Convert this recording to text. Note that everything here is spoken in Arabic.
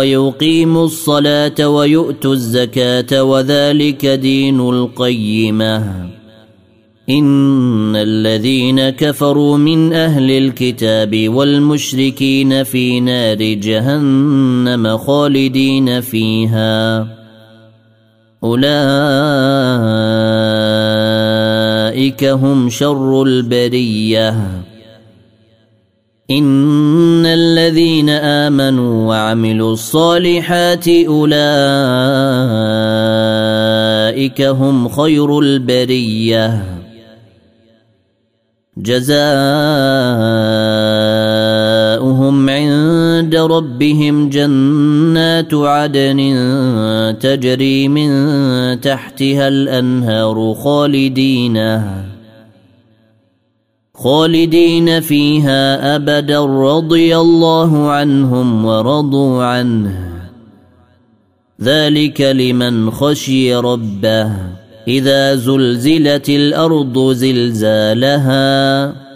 ويقيموا الصلاة ويؤتوا الزكاة وذلك دين القيمة. إن الذين كفروا من أهل الكتاب والمشركين في نار جهنم خالدين فيها. أولئك هم شر البرية. ان الذين امنوا وعملوا الصالحات اولئك هم خير البريه جزاؤهم عند ربهم جنات عدن تجري من تحتها الانهار خالدينها خالدين فيها أبدا رضي الله عنهم ورضوا عنه. ذلك لمن خشي ربه. إذا زلزلت الأرض زلزالها.